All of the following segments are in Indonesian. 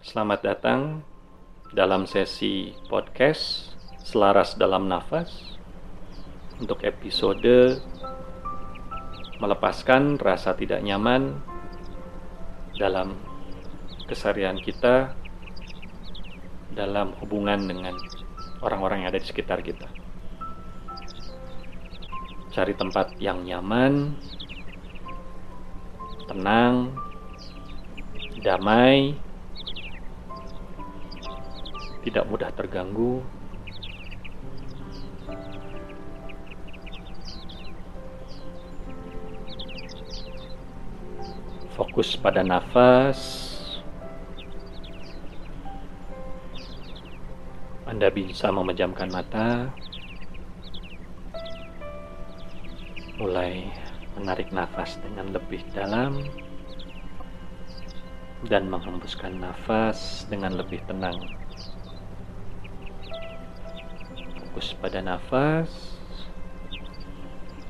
Selamat datang dalam sesi podcast Selaras dalam Nafas untuk episode melepaskan rasa tidak nyaman dalam keseharian kita dalam hubungan dengan orang-orang yang ada di sekitar kita. Cari tempat yang nyaman, tenang, damai, tidak mudah terganggu. Fokus pada nafas. Anda bisa memejamkan mata, mulai menarik nafas dengan lebih dalam, dan menghembuskan nafas dengan lebih tenang. Fokus pada nafas,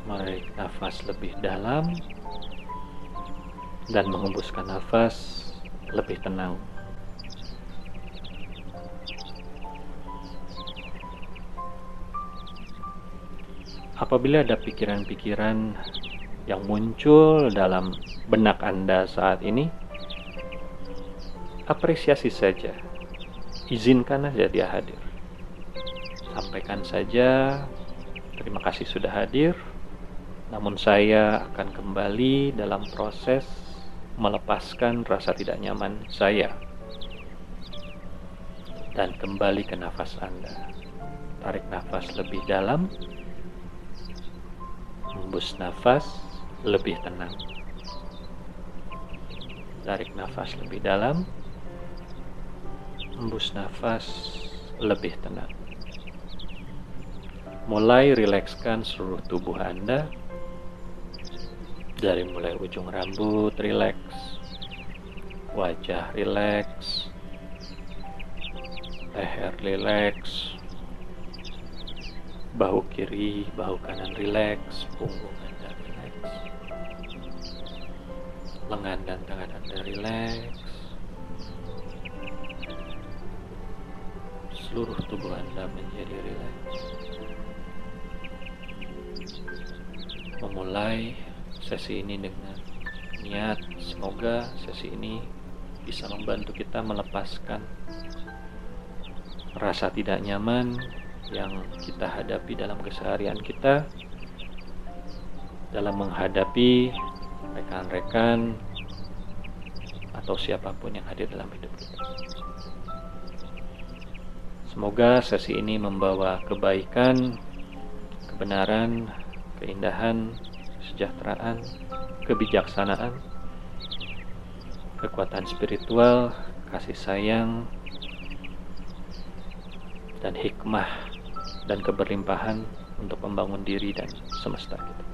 menarik nafas lebih dalam, dan menghembuskan nafas lebih tenang. Apabila ada pikiran-pikiran yang muncul dalam benak Anda saat ini, apresiasi saja. Izinkan saja dia hadir. Sampaikan saja, terima kasih sudah hadir. Namun saya akan kembali dalam proses melepaskan rasa tidak nyaman saya. Dan kembali ke nafas Anda. Tarik nafas lebih dalam. Hembus nafas lebih tenang. Tarik nafas lebih dalam. Hembus nafas lebih tenang. Mulai rilekskan seluruh tubuh Anda. Dari mulai ujung rambut rileks, wajah rileks, leher rileks, bahu kiri, bahu kanan rileks, punggung Anda rileks, lengan dan tangan Anda rileks, seluruh tubuh Anda menjadi rileks. Memulai sesi ini dengan niat semoga sesi ini bisa membantu kita melepaskan rasa tidak nyaman yang kita hadapi dalam keseharian kita dalam menghadapi rekan-rekan atau siapa pun yang hadir dalam hidup kita. Semoga sesi ini membawa kebaikan, kebenaran, keindahan, kesejahteraan, kebijaksanaan, kekuatan spiritual, kasih sayang, dan hikmah dan keberlimpahan untuk membangun diri dan semesta kita.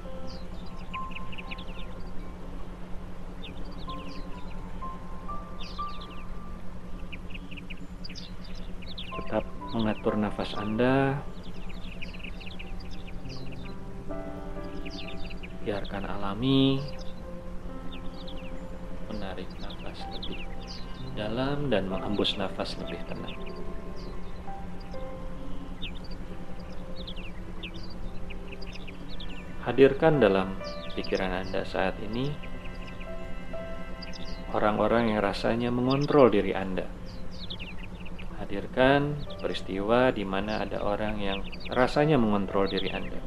Tetap mengatur nafas Anda. Biarkan alami. Menarik nafas lebih dalam dan menghembus nafas lebih tenang. Hadirkan dalam pikiran Anda saat ini orang-orang yang rasanya mengontrol diri Anda. Hadirkan peristiwa di mana ada orang yang rasanya mengontrol diri Anda,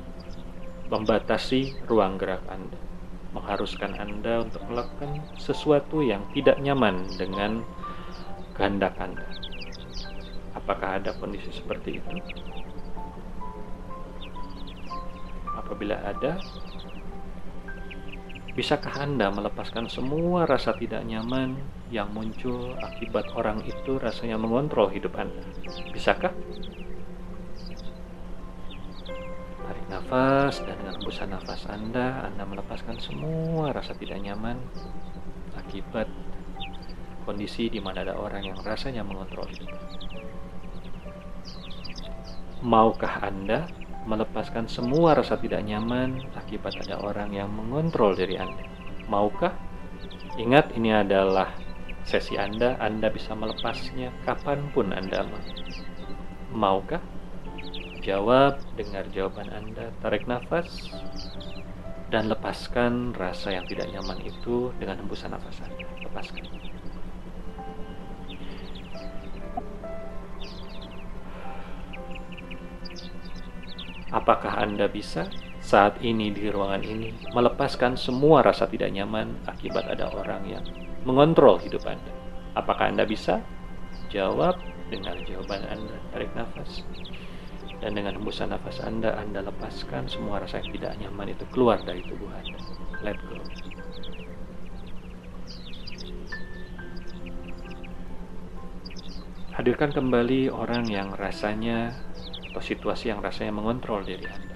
membatasi ruang gerak Anda, mengharuskan Anda untuk melakukan sesuatu yang tidak nyaman dengan kehendak Anda. Apakah ada kondisi seperti itu? Apabila ada, bisakah Anda melepaskan semua rasa tidak nyaman yang muncul akibat orang itu rasanya mengontrol hidup Anda? Bisakah? Nafas dan dengan hembusan nafas Anda, Anda melepaskan semua rasa tidak nyaman akibat kondisi di mana ada orang yang rasanya mengontrol. Maukah Anda melepaskan semua rasa tidak nyaman akibat ada orang yang mengontrol diri Anda. Maukah? Ingat ini adalah sesi Anda, Anda bisa melepasnya kapan pun Anda mau. Maukah? Jawab, dengar jawaban Anda, tarik nafas, dan lepaskan rasa yang tidak nyaman itu dengan hembusan nafas Anda. Lepaskan. Apakah Anda bisa saat ini di ruangan ini melepaskan semua rasa tidak nyaman akibat ada orang yang mengontrol hidup Anda? Apakah Anda bisa? Jawab dengan jawaban Anda. Tarik nafas. Dan dengan hembusan nafas Anda, Anda lepaskan semua rasa yang tidak nyaman itu keluar dari tubuh Anda. Let go. Hadirkan kembali orang yang rasanya atau situasi yang rasanya mengontrol diri Anda.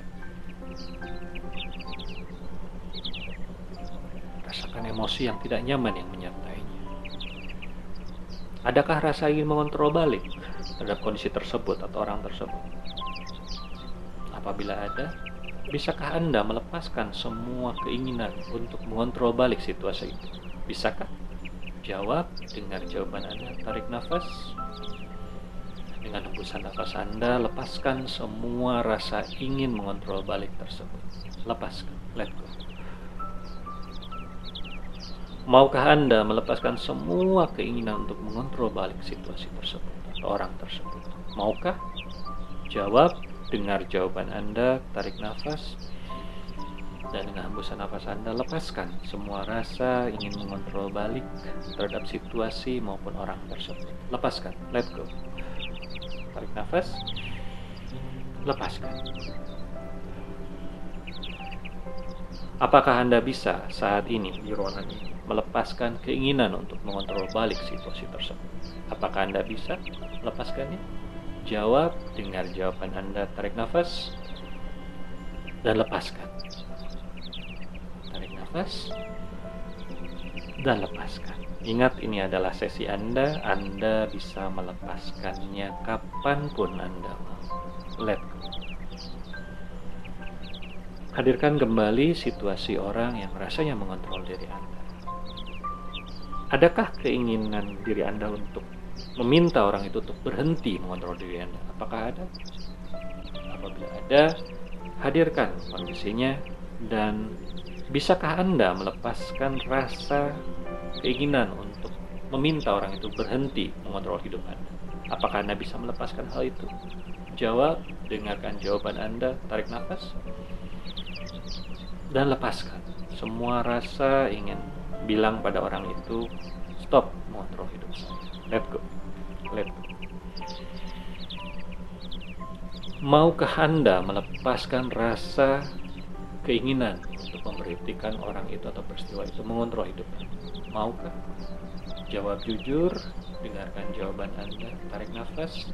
Rasakan emosi yang tidak nyaman yang menyertainya. Adakah rasa ingin mengontrol balik terhadap kondisi tersebut atau orang tersebut? Apabila ada, bisakah Anda melepaskan semua keinginan untuk mengontrol balik situasi itu? Bisakah? Jawab, dengar jawaban Anda, tarik nafas, dengan hembusan nafas Anda, lepaskan semua rasa ingin mengontrol balik tersebut. Lepaskan, let go. Maukah Anda melepaskan semua keinginan untuk mengontrol balik situasi tersebut atau orang tersebut? Maukah? Jawab, dengar jawaban Anda, tarik nafas, dan dengan hembusan nafas Anda lepaskan semua rasa ingin mengontrol balik terhadap situasi maupun orang tersebut. Lepaskan, let go. Tarik nafas. Lepaskan. Apakah Anda bisa saat ini di ruangan ini melepaskan keinginan untuk mengontrol balik situasi tersebut? Apakah Anda bisa melepaskannya? Jawab, dengar jawaban Anda, tarik nafas, dan lepaskan. Tarik nafas, dan lepaskan. Ingat ini adalah sesi Anda, Anda bisa melepaskannya kapan pun Anda mau. Let go. Hadirkan kembali situasi orang yang rasanya mengontrol diri Anda. Adakah keinginan diri Anda untuk meminta orang itu untuk berhenti mengontrol diri Anda? Apakah ada? Apabila ada, hadirkan kondisinya dan bisakah Anda melepaskan rasa keinginan untuk meminta orang itu berhenti mengontrol hidup Anda. Apakah Anda bisa melepaskan hal itu? Jawab, dengarkan jawaban Anda, tarik nafas, dan lepaskan. Semua rasa ingin bilang pada orang itu, stop mengontrol hidup saya. Let go. Maukah Anda melepaskan rasa keinginan untuk memberhentikan orang itu atau peristiwa itu mengontrol hidup? Maukah? Jawab jujur, dengarkan jawaban Anda, tarik nafas,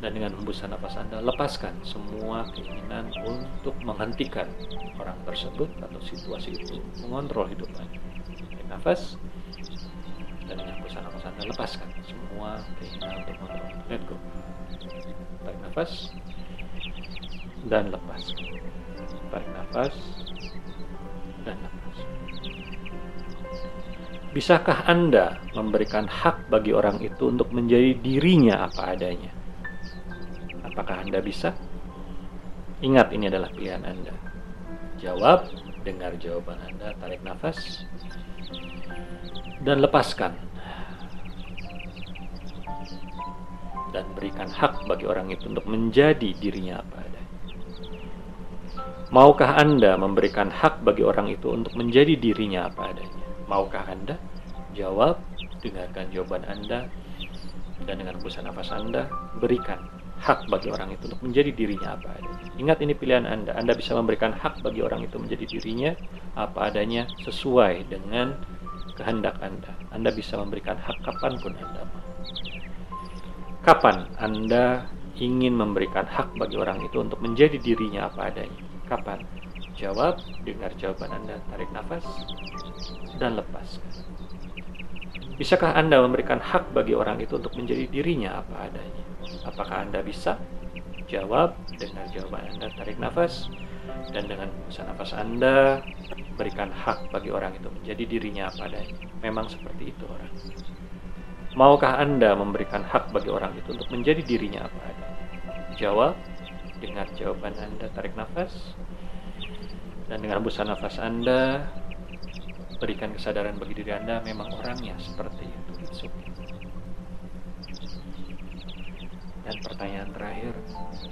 dan dengan hembusan nafas Anda, lepaskan semua keinginan untuk menghentikan orang tersebut atau situasi itu mengontrol hidup Anda. Tarik nafas, dan hembusan nafas Anda, lepaskan semua keinginan untuk mengontrol. Let go. Tarik nafas, dan lepas. Tarik nafas, dan lepas. Bisakah Anda memberikan hak bagi orang itu untuk menjadi dirinya apa adanya? Apakah Anda bisa? Ingat, ini adalah pilihan Anda. Jawab, dengar jawaban Anda, tarik nafas, dan lepaskan. Dan berikan hak bagi orang itu untuk menjadi dirinya apa adanya. Maukah Anda memberikan hak bagi orang itu untuk menjadi dirinya apa adanya? Maukah Anda? Jawab, dengarkan jawaban Anda, dan dengan hembusan nafas Anda, berikan hak bagi orang itu untuk menjadi dirinya apa adanya. Ingat ini pilihan Anda. Anda bisa memberikan hak bagi orang itu menjadi dirinya apa adanya sesuai dengan kehendak Anda. Anda bisa memberikan hak kapan pun Anda mau. Kapan Anda ingin memberikan hak bagi orang itu untuk menjadi dirinya apa adanya? Kapan? Jawab, dengar jawaban Anda, tarik nafas, dan lepaskan. Bisakah Anda memberikan hak bagi orang itu untuk menjadi dirinya apa adanya? Apakah Anda bisa? Jawab, dengar jawaban Anda, tarik nafas, Dan dengan hembuskan nafas Anda, berikan hak bagi orang itu menjadi dirinya apa adanya. Memang seperti itu orang. Maukah Anda memberikan hak bagi orang itu untuk menjadi dirinya apa adanya? Jawab, dengar jawaban Anda, tarik nafas. Dan dengan hembusan nafas Anda, berikan kesadaran bagi diri Anda memang orangnya seperti itu. It's okay. Dan pertanyaan terakhir,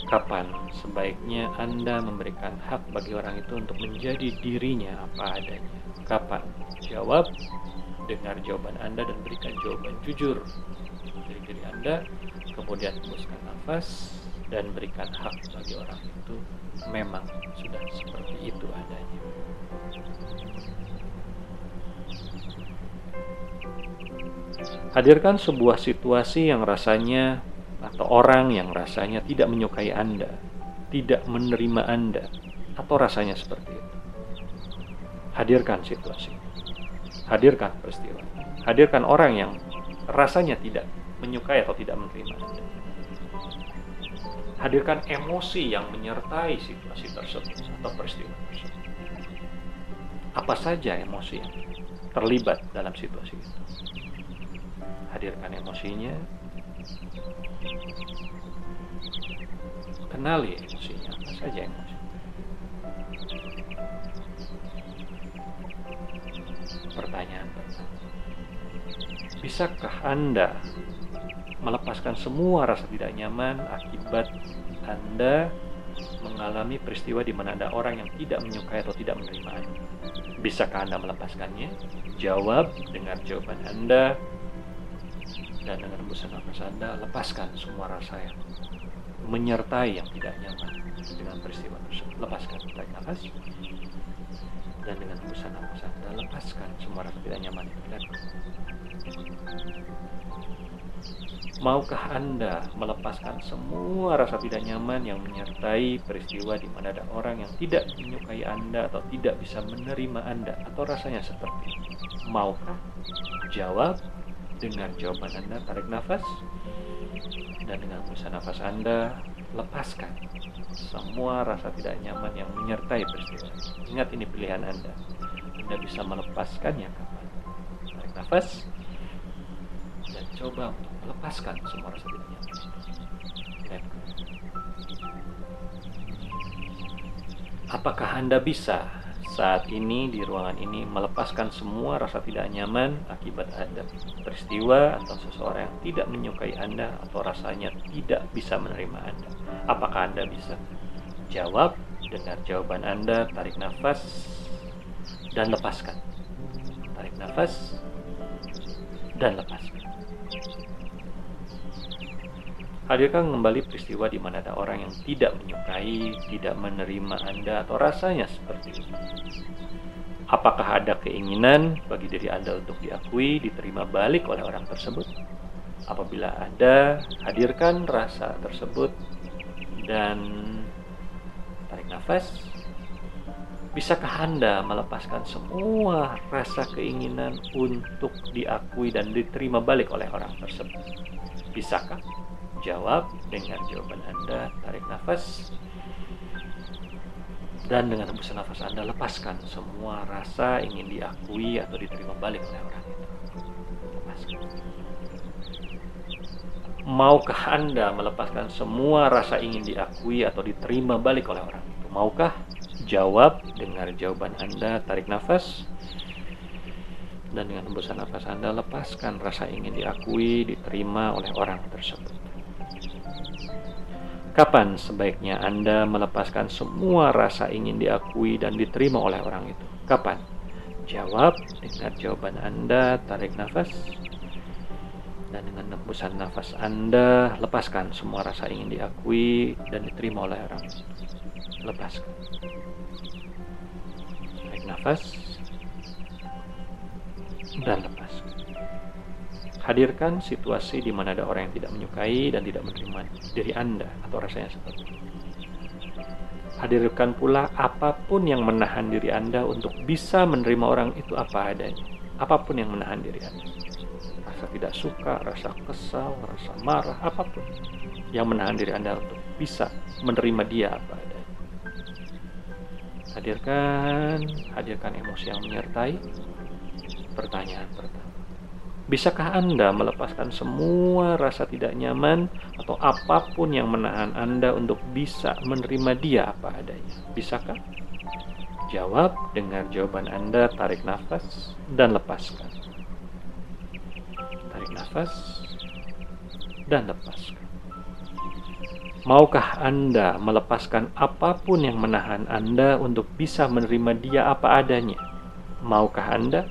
kapan sebaiknya Anda memberikan hak bagi orang itu untuk menjadi dirinya apa adanya? Kapan? Jawab, dengar jawaban Anda dan berikan jawaban jujur dari diri Anda, kemudian hembuskan nafas dan berikan hak bagi orang itu memang sudah seperti itu adanya. Hadirkan sebuah situasi yang rasanya atau orang yang rasanya tidak menyukai Anda, tidak menerima Anda, atau rasanya seperti itu. Hadirkan situasi, hadirkan peristiwa, hadirkan orang yang rasanya tidak menyukai atau tidak menerima Anda. Hadirkan emosi yang menyertai situasi tersebut atau peristiwa tersebut. Apa saja emosi yang terlibat dalam situasi itu. Hadirkan emosinya, Kenali emosinya, apa saja emosi. Pertanyaan. Bisakah Anda melepaskan semua rasa tidak nyaman akibat Anda mengalami peristiwa di mana ada orang yang tidak menyukai atau tidak menerima Anda? Bisakah Anda melepaskannya? Jawab dengan jawaban Anda dan dengan nafas Anda lepaskan semua rasa yang menyertai yang tidak nyaman dengan peristiwa tersebut. Lepaskan, tarik nafas dan dengan hembusan nafas Anda lepaskan semua rasa tidak nyaman itu. Dan Maukah Anda melepaskan semua rasa tidak nyaman yang menyertai peristiwa di mana ada orang yang tidak menyukai Anda atau tidak bisa menerima Anda atau rasanya seperti itu? Maukah? Jawab dengan jawaban Anda, tarik nafas dan dengan hembuskan nafas Anda lepaskan semua rasa tidak nyaman yang menyertai peristiwa. Ingat ini pilihan Anda. Anda bisa melepaskannya kapan? Tarik nafas dan coba untuk melepaskan semua rasa tidak nyaman. Apakah Anda bisa saat ini di ruangan ini melepaskan semua rasa tidak nyaman akibat ada peristiwa atau seseorang yang tidak menyukai Anda atau rasanya tidak bisa menerima Anda. Apakah Anda bisa? Jawab, dengar jawaban Anda, tarik nafas, dan lepaskan. Tarik nafas, dan lepaskan. Hadirkan kembali peristiwa di mana ada orang yang tidak menyukai, tidak menerima Anda, atau rasanya seperti itu. Apakah ada keinginan bagi diri Anda untuk diakui, diterima balik oleh orang tersebut? Apabila ada, hadirkan rasa tersebut dan tarik nafas. Bisakah Anda melepaskan semua rasa keinginan untuk diakui dan diterima balik oleh orang tersebut? Bisakah? Jawab dengan jawaban Anda, tarik nafas. Dan dengan hembusan nafas Anda lepaskan semua rasa ingin diakui atau diterima balik oleh orang itu. Lepaskan. Maukah Anda melepaskan semua rasa ingin diakui atau diterima balik oleh orang itu? Maukah? Jawab, dengar jawaban Anda, tarik nafas dan dengan hembusan nafas Anda lepaskan rasa ingin diakui, diterima oleh orang tersebut. Kapan sebaiknya Anda melepaskan semua rasa ingin diakui dan diterima oleh orang itu? Kapan? Jawab dengan jawaban Anda, tarik nafas. Dan dengan hembusan nafas Anda, lepaskan semua rasa ingin diakui dan diterima oleh orang. Lepaskan. Tarik nafas. Dan lepaskan. Hadirkan situasi di mana ada orang yang tidak menyukai dan tidak menerima diri Anda atau rasanya seperti itu. Hadirkan pula apa pun yang menahan diri Anda untuk bisa menerima orang itu apa adanya. Apa pun yang menahan diri Anda. Rasa tidak suka, rasa kesal, rasa marah, apa pun yang menahan diri Anda untuk bisa menerima dia apa adanya. Hadirkan, hadirkan emosi yang menyertai. Pertanyaan pertama. Bisakah Anda melepaskan semua rasa tidak nyaman atau apa pun yang menahan Anda untuk bisa menerima dia apa adanya? Bisakah? Jawab dengan jawaban Anda, tarik nafas dan lepaskan. Tarik nafas dan lepaskan. Maukah Anda melepaskan apa pun yang menahan Anda untuk bisa menerima dia apa adanya? Maukah Anda?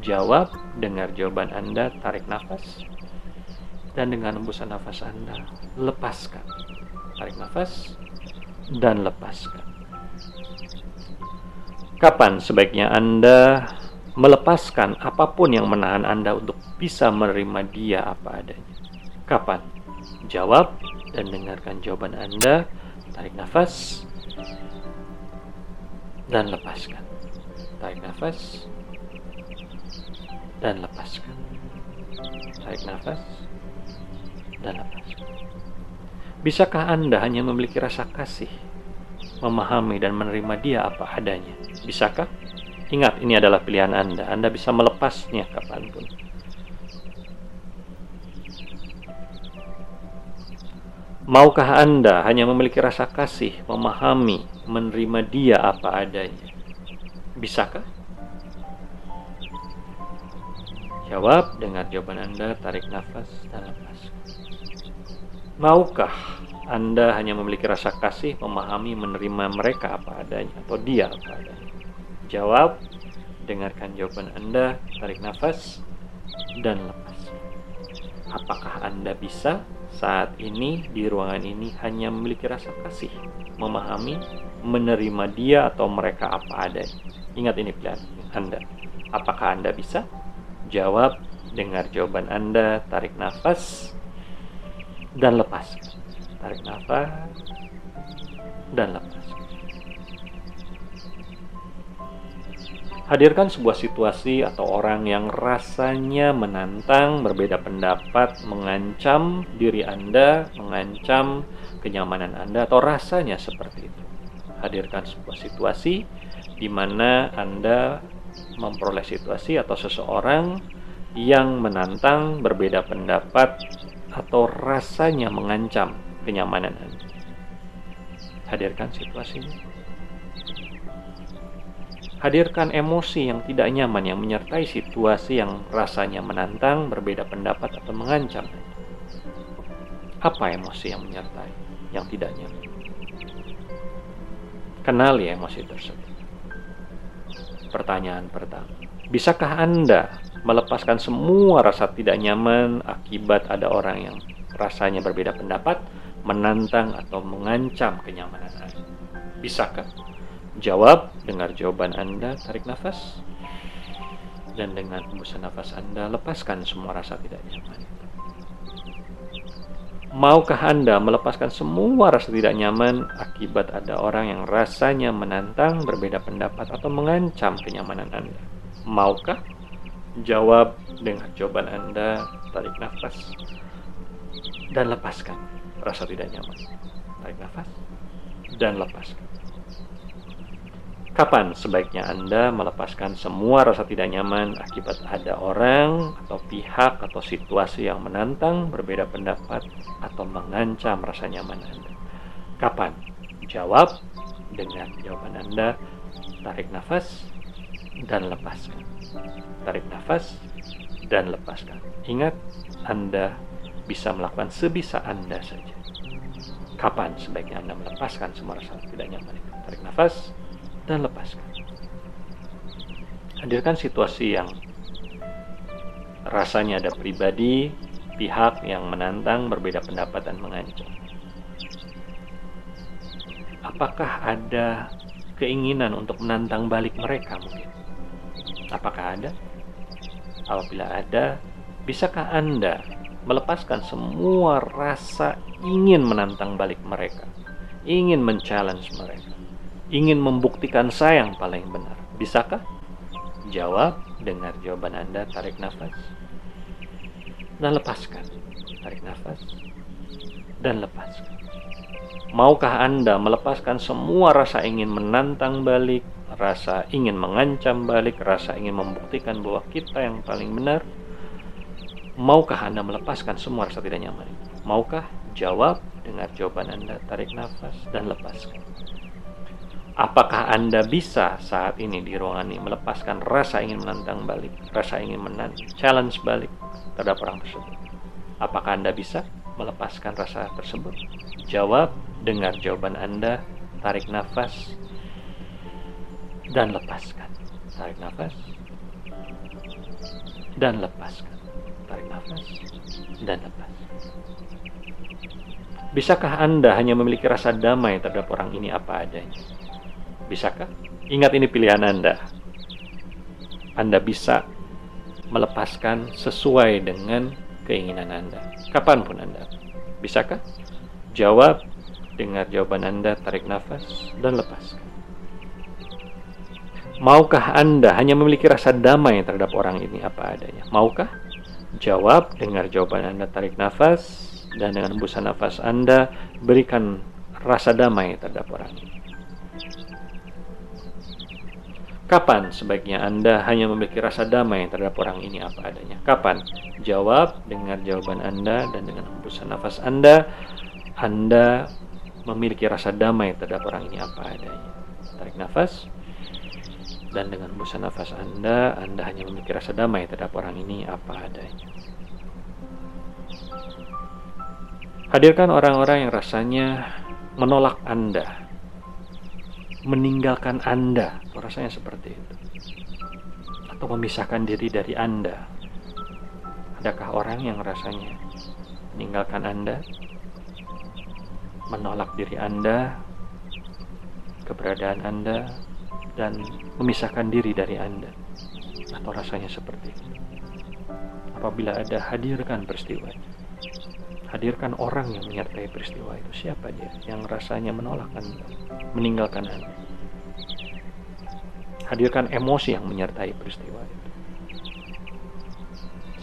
Jawab, dengar jawaban Anda, tarik nafas. Dan dengan hembusan nafas Anda, lepaskan. Tarik nafas dan lepaskan. Kapan sebaiknya Anda melepaskan apa pun yang menahan Anda untuk bisa menerima dia apa adanya? Kapan? Jawab dan dengarkan jawaban Anda. Tarik nafas dan lepaskan. Tarik nafas dan lepaskan. Tarik nafas dan lepaskan. Bisakah Anda hanya memiliki rasa kasih, memahami dan menerima dia apa adanya? Bisakah? Ingat, ini adalah pilihan Anda. Anda bisa melepasnya kapan pun. Maukah Anda hanya memiliki rasa kasih, memahami, menerima dia apa adanya? Bisakah? Jawab dengan jawaban Anda, tarik nafas dan lepas. Maukah Anda hanya memiliki rasa kasih, memahami, menerima mereka apa adanya atau dia apa adanya? Jawab, dengarkan jawaban Anda, tarik nafas dan lepas. Apakah Anda bisa saat ini di ruangan ini hanya memiliki rasa kasih, memahami, menerima dia atau mereka apa adanya. Ingat ini pilihan Anda. Apakah Anda bisa? Jawab, dengar jawaban Anda, tarik nafas, dan lepas. Tarik nafas, dan lepas. Hadirkan sebuah situasi atau orang yang rasanya menantang, berbeda pendapat, mengancam diri Anda, mengancam kenyamanan Anda, atau rasanya seperti itu. Hadirkan sebuah situasi di mana Anda memperoleh situasi atau seseorang yang menantang, berbeda pendapat, atau rasanya mengancam kenyamanan Anda. Hadirkan situasinya Hadirkan emosi yang tidak nyaman yang menyertai situasi yang rasanya menantang, berbeda pendapat, atau mengancam. Apa emosi yang menyertai, yang tidak nyaman? Kenali emosi tersebut. Pertanyaan pertama, bisakah Anda melepaskan semua rasa tidak nyaman akibat ada orang yang rasanya berbeda pendapat, menantang, atau mengancam kenyamanan Anda? Bisakah? Jawab, dengar jawaban Anda, tarik nafas. Dan dengan hembusan nafas Anda, lepaskan semua rasa tidak nyaman. Maukah Anda melepaskan semua rasa tidak nyaman akibat ada orang yang rasanya menantang, berbeda pendapat, atau mengancam kenyamanan Anda? Maukah? Jawab dengan jawaban Anda, tarik nafas, dan lepaskan rasa tidak nyaman. Tarik nafas, dan lepaskan. Kapan sebaiknya Anda melepaskan semua rasa tidak nyaman akibat ada orang atau pihak atau situasi yang menantang, berbeda pendapat, atau mengancam rasa nyaman Anda? Kapan? Jawab dengan jawaban Anda. Tarik nafas dan lepaskan. Tarik nafas dan lepaskan. Ingat, Anda bisa melakukan sebisa Anda saja. Kapan sebaiknya Anda melepaskan semua rasa tidak nyaman itu? Tarik nafas dan lepaskan. Hadirkan situasi yang rasanya ada pribadi, pihak yang menantang, berbeda pendapat, dan mengancam. Apakah ada keinginan untuk menantang balik mereka mungkin? Apakah ada? Apabila ada, bisakah Anda melepaskan semua rasa ingin menantang balik mereka, ingin men-challenge mereka? Ingin membuktikan saya yang paling benar. Bisakah? Jawab, dengar jawaban Anda, tarik nafas. Dan lepaskan. Tarik nafas. Dan lepaskan. Maukah Anda melepaskan semua rasa ingin menantang balik, rasa ingin mengancam balik, rasa ingin membuktikan bahwa kita yang paling benar? Maukah Anda melepaskan semua rasa tidak nyaman Maukah? Jawab, dengar jawaban Anda, tarik nafas, dan lepaskan. Apakah Anda bisa saat ini di ruangan ini melepaskan rasa ingin menantang balik, rasa ingin menang, challenge balik terhadap orang tersebut? Apakah Anda bisa melepaskan rasa tersebut? Jawab, dengar jawaban Anda, tarik nafas, dan lepaskan. Tarik nafas, dan lepaskan. Tarik nafas, dan lepaskan. Bisakah Anda hanya memiliki rasa damai terhadap orang ini apa adanya? Bisakah? Ingat ini pilihan Anda. Anda bisa melepaskan sesuai dengan keinginan Anda. Kapan pun Anda. Bisakah? Jawab, dengar jawaban Anda, tarik nafas, dan lepaskan. Maukah Anda hanya memiliki rasa damai terhadap orang ini apa adanya? Maukah? Jawab, dengar jawaban Anda, tarik nafas, dan dengan hembusan nafas Anda berikan rasa damai terhadap orang ini. Kapan sebaiknya Anda hanya memiliki rasa damai terhadap orang ini apa adanya? Kapan? Jawab, dengar jawaban Anda dan dengan hembusan nafas Anda, Anda memiliki rasa damai terhadap orang ini apa adanya. Tarik nafas dan dengan hembusan nafas Anda, Anda hanya memiliki rasa damai terhadap orang ini apa adanya. Hadirkan orang-orang yang rasanya menolak Anda, meninggalkan Anda, rasanya seperti itu, atau memisahkan diri dari Anda. Adakah orang yang rasanya meninggalkan Anda, menolak diri Anda, keberadaan Anda, dan memisahkan diri dari Anda, atau rasanya seperti itu? Apabila ada, hadirkan peristiwa hadirkan orang yang menyertai peristiwa itu. Siapa dia yang rasanya menolak Anda? Meninggalkan Anda hadirkan emosi yang menyertai peristiwa itu.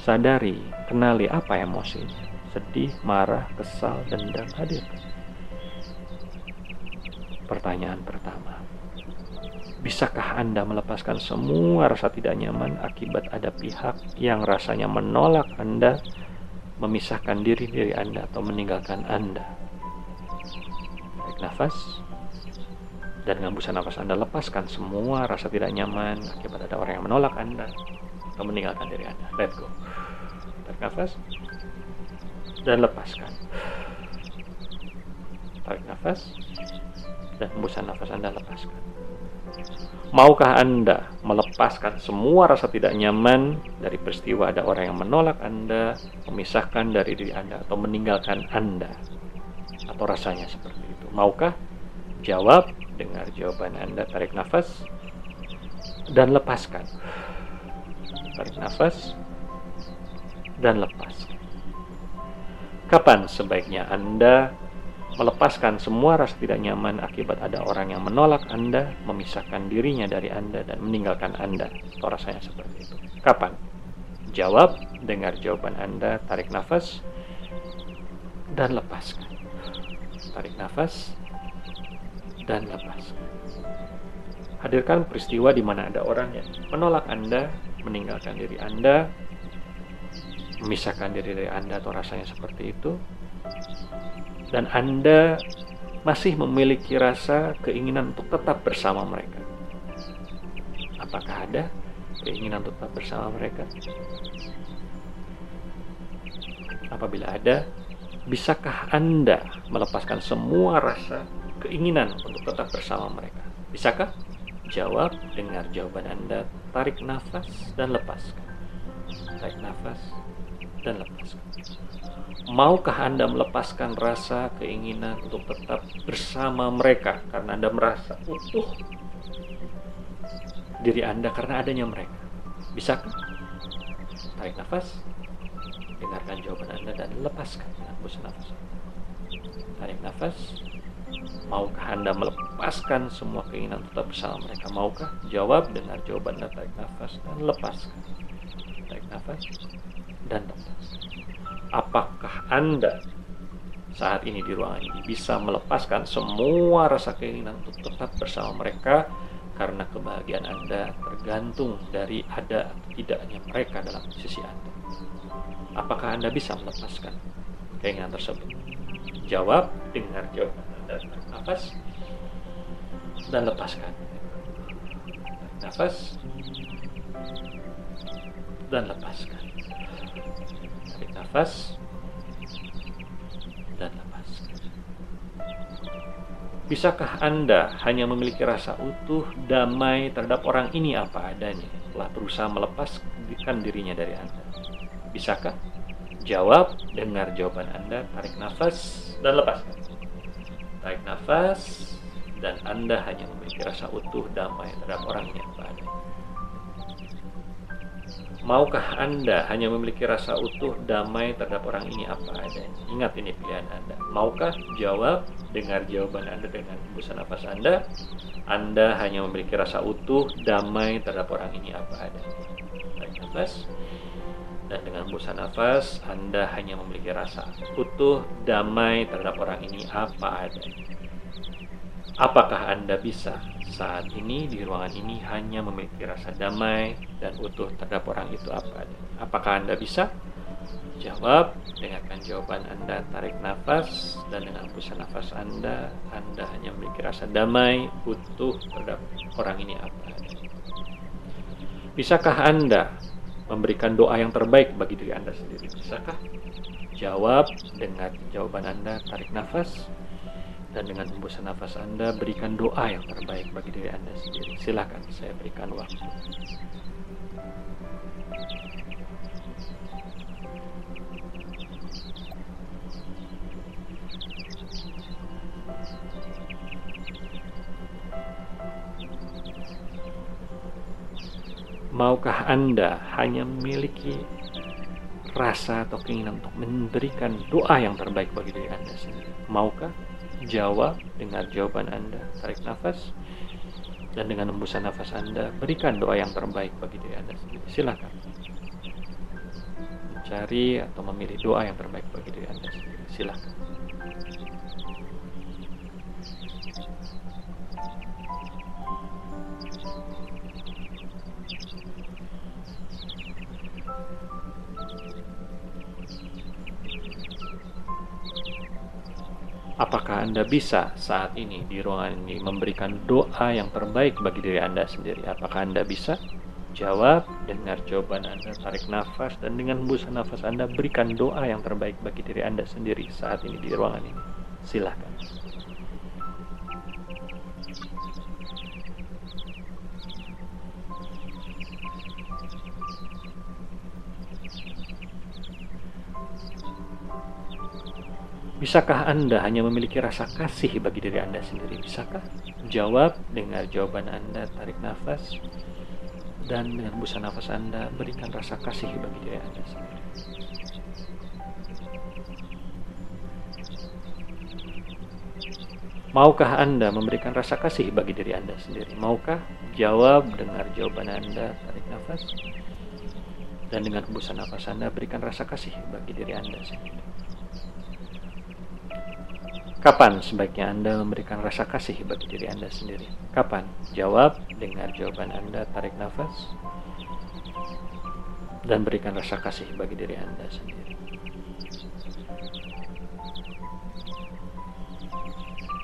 Sadari kenali apa emosinya. Sedih marah kesal dendam hadir. Pertanyaan pertama. Bisakah Anda melepaskan semua rasa tidak nyaman akibat ada pihak yang rasanya menolak Anda memisahkan diri dari Anda atau meninggalkan Anda. Tarik nafas dan busa nafas Anda lepaskan semua rasa tidak nyaman akibat ada orang yang menolak Anda atau meninggalkan diri Anda. Let go. Tarik nafas dan lepaskan. Tarik nafas dan hembusan nafas Anda lepaskan. Maukah Anda melepaskan semua rasa tidak nyaman dari peristiwa ada orang yang menolak Anda, memisahkan dari diri Anda, atau meninggalkan Anda? Atau rasanya seperti itu? Maukah? Jawab, dengar jawaban Anda, tarik nafas, dan lepaskan. Tarik nafas, dan lepaskan. Kapan sebaiknya Anda melepaskan semua rasa tidak nyaman akibat ada orang yang menolak Anda, memisahkan dirinya dari Anda, dan meninggalkan Anda. Atau rasanya seperti itu. Kapan? Jawab, dengar jawaban Anda, tarik nafas, dan lepaskan. Tarik nafas, dan lepaskan. Hadirkan peristiwa di mana ada orang yang menolak Anda, meninggalkan diri Anda, memisahkan diri dari Anda atau rasanya seperti itu, dan Anda masih memiliki rasa keinginan untuk tetap bersama mereka. Apakah ada keinginan untuk tetap bersama mereka? Apabila ada, bisakah Anda melepaskan semua rasa keinginan untuk tetap bersama mereka? Bisakah? Jawab, dengar jawaban Anda, tarik nafas dan lepaskan. Tarik nafas dan lepaskan. Maukah Anda melepaskan rasa keinginan untuk tetap bersama mereka karena Anda merasa utuh diri Anda karena adanya mereka? Bisakah? Tarik nafas, dengarkan jawaban Anda dan lepaskan hembus nafas. Tarik nafas, maukah Anda melepaskan semua keinginan tetap bersama mereka? Maukah? Jawab dengan jawaban Anda tarik nafas dan lepaskan. Tarik nafas dan lepaskan apakah Anda saat ini di ruangan ini bisa melepaskan semua rasa keinginan untuk tetap bersama mereka karena kebahagiaan Anda tergantung dari ada atau tidaknya mereka dalam sisi Anda. Apakah Anda bisa melepaskan keinginan tersebut? Jawab, dengar jawaban Anda, nafas, dan lepaskan. Nafas, dan lepaskan. Tarik nafas, dan lepaskan. Bisakah Anda hanya memiliki rasa utuh, damai terhadap orang ini apa adanya, telah berusaha melepaskan dirinya dari Anda? Bisakah? Jawab, dengar jawaban Anda, tarik nafas, dan lepaskan. Tarik nafas, dan Anda hanya memiliki rasa utuh, damai terhadap orang apa adanya. Maukah Anda hanya memiliki rasa utuh, damai terhadap orang ini apa adanya? Ingat ini pilihan Anda. Maukah? Jawab, dengar jawaban Anda dengan hembusan nafas Anda. Anda hanya memiliki rasa utuh, damai terhadap orang ini apa adanya. Tarik nafas. Dan dengan hembusan nafas, Anda hanya memiliki rasa utuh, damai terhadap orang ini apa adanya. Apakah Anda bisa saat ini di ruangan ini hanya memiliki rasa damai dan utuh terhadap orang itu apa adanya? Apakah Anda bisa? Jawab, dengarkan jawaban Anda, tarik nafas, dan dengan hembusan nafas Anda, Anda hanya memiliki rasa damai, utuh terhadap orang ini apa adanya. Bisakah Anda memberikan doa yang terbaik bagi diri Anda sendiri? Bisakah? Jawab, dengar jawaban Anda, tarik nafas, dan dengan hembusan nafas Anda berikan doa yang terbaik bagi diri Anda sendiri. Silakan saya berikan waktu. Maukah Anda hanya memiliki rasa atau keinginan untuk memberikan doa yang terbaik bagi diri Anda sendiri? Maukah? Jawab, dengar jawaban Anda, tarik nafas, dan dengan hembusan nafas Anda, berikan doa yang terbaik bagi diri Anda sendiri. Silakan mencari atau memilih doa yang terbaik bagi diri Anda sendiri. Silakan. Apakah Anda bisa saat ini di ruangan ini memberikan doa yang terbaik bagi diri Anda sendiri? Apakah Anda bisa? Jawab, dengar jawaban Anda, tarik nafas, dan dengan hembusan nafas Anda berikan doa yang terbaik bagi diri Anda sendiri saat ini di ruangan ini. Silahkan. Bisakah Anda hanya memiliki rasa kasih bagi diri Anda sendiri? Bisakah? Jawab, dengar jawaban Anda, tarik nafas, dan dengan busa nafas Anda berikan rasa kasih bagi diri Anda sendiri. Maukah Anda memberikan rasa kasih bagi diri Anda sendiri? Maukah? Jawab, dengar jawaban Anda, tarik nafas, dan dengan hembusan nafas Anda berikan rasa kasih bagi diri Anda sendiri. Kapan sebaiknya Anda memberikan rasa kasih bagi diri Anda sendiri? Kapan? Jawab, dengar jawaban Anda, tarik nafas, dan berikan rasa kasih bagi diri Anda sendiri.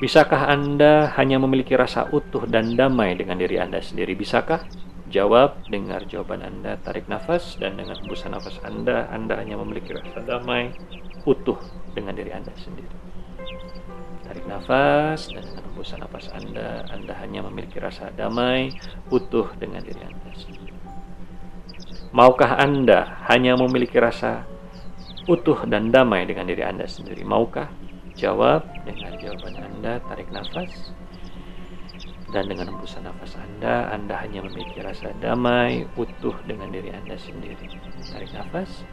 Bisakah Anda hanya memiliki rasa utuh dan damai dengan diri Anda sendiri? Bisakah? Jawab, dengar jawaban Anda, tarik nafas, dan dengan hembusan nafas Anda, Anda hanya memiliki rasa damai, utuh dengan diri Anda sendiri. Tarik nafas dan dengan hembusan nafas Anda, Anda hanya memiliki rasa damai, utuh dengan diri Anda sendiri. Maukah Anda hanya memiliki rasa utuh dan damai dengan diri Anda sendiri? Maukah? Jawab dengan jawaban Anda, tarik nafas. Dan dengan hembusan nafas Anda, Anda hanya memiliki rasa damai, utuh dengan diri Anda sendiri. Tarik nafas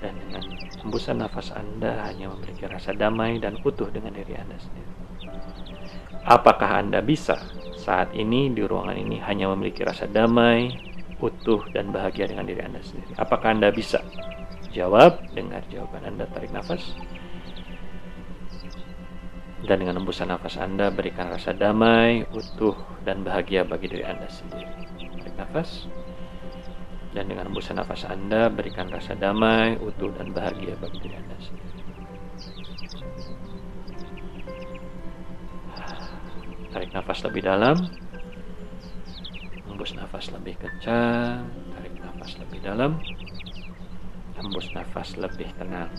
dan dengan hembusan nafas Anda hanya memiliki rasa damai dan utuh dengan diri Anda sendiri. Apakah Anda bisa saat ini di ruangan ini hanya memiliki rasa damai, utuh, dan bahagia dengan diri Anda sendiri? Apakah Anda bisa? Jawab, dengar jawaban Anda, tarik nafas. Dan dengan hembusan nafas Anda, berikan rasa damai, utuh, dan bahagia bagi diri Anda sendiri. Tarik nafas. Dan dengan hembusan nafas Anda, berikan rasa damai, utuh, dan bahagia bagi diri Anda sendiri. Tarik nafas lebih dalam. Hembus nafas lebih kencang. Tarik nafas lebih dalam. Hembus nafas lebih tenang.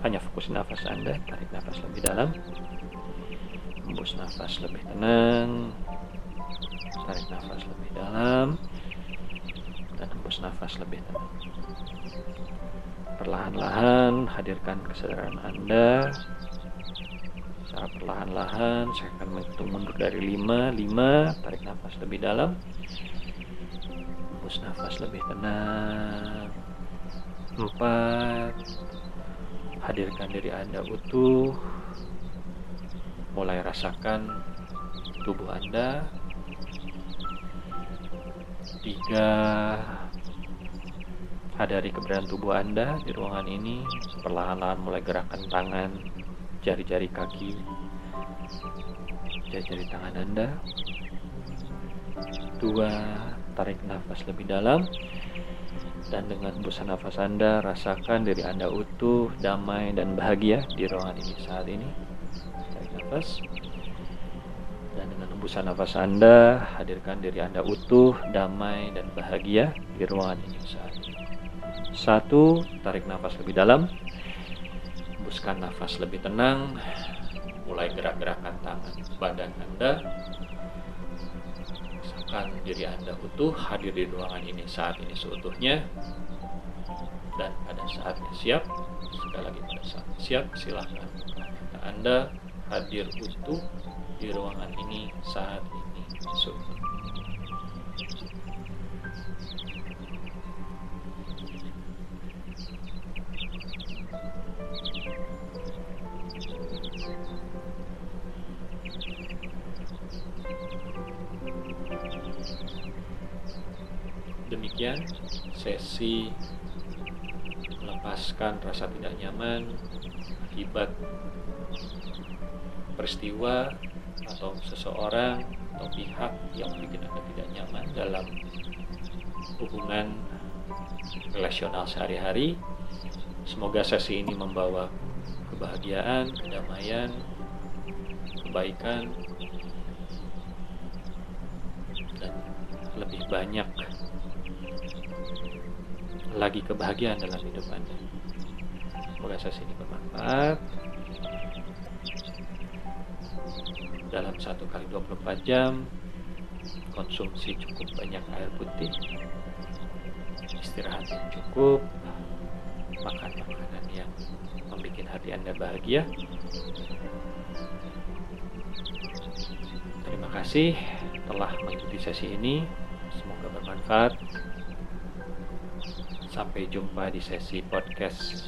Hanya fokus nafas Anda, tarik nafas lebih dalam. Hembus nafas lebih tenang. Tarik nafas lebih dalam. Nafas lebih tenang. Perlahan-lahan hadirkan kesadaran Anda. Secara perlahan-lahan saya akan menghitung mundur dari 5, 5, tarik nafas lebih dalam. Hembus nafas lebih tenang. 4 Hadirkan diri Anda utuh. Mulai rasakan tubuh Anda. Tiga, hadari keberadaan tubuh Anda di ruangan ini. Perlahan-lahan mulai gerakan tangan, jari-jari kaki, jari-jari tangan Anda. Dua, tarik nafas lebih dalam dan dengan hembusan nafas Anda rasakan diri Anda utuh, damai dan bahagia di ruangan ini saat ini. Tarik nafas. Dan dengan hembusan nafas Anda hadirkan diri Anda utuh, damai dan bahagia di ruangan ini saat ini. Satu, tarik nafas lebih dalam. Hembuskan nafas lebih tenang. Mulai gerak-gerakan tangan badan Anda rasakan diri Anda utuh hadir di ruangan ini saat ini seutuhnya dan pada saatnya siap sekali lagi pada saat siap silahkan Anda hadir utuh di ruangan ini saat ini seutuhnya demikian sesi melepaskan rasa tidak nyaman akibat peristiwa atau seseorang atau pihak yang bikin Anda tidak nyaman dalam hubungan relasional sehari-hari. Semoga sesi ini membawa kebahagiaan, kedamaian, kebaikan, dan lebih banyak lagi kebahagiaan dalam hidup Anda. Semoga sesi ini bermanfaat. Dalam satu kali 24 jam, konsumsi cukup banyak air putih, istirahat yang cukup, makan makanan yang membuat hati Anda bahagia. Terima kasih telah mengikuti sesi ini. Semoga bermanfaat. Sampai jumpa di sesi podcast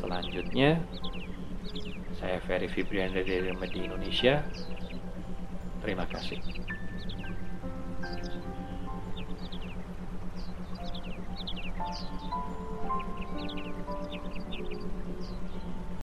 selanjutnya. Saya Ferry Fibrian dari Remedy Indonesia. Terima kasih.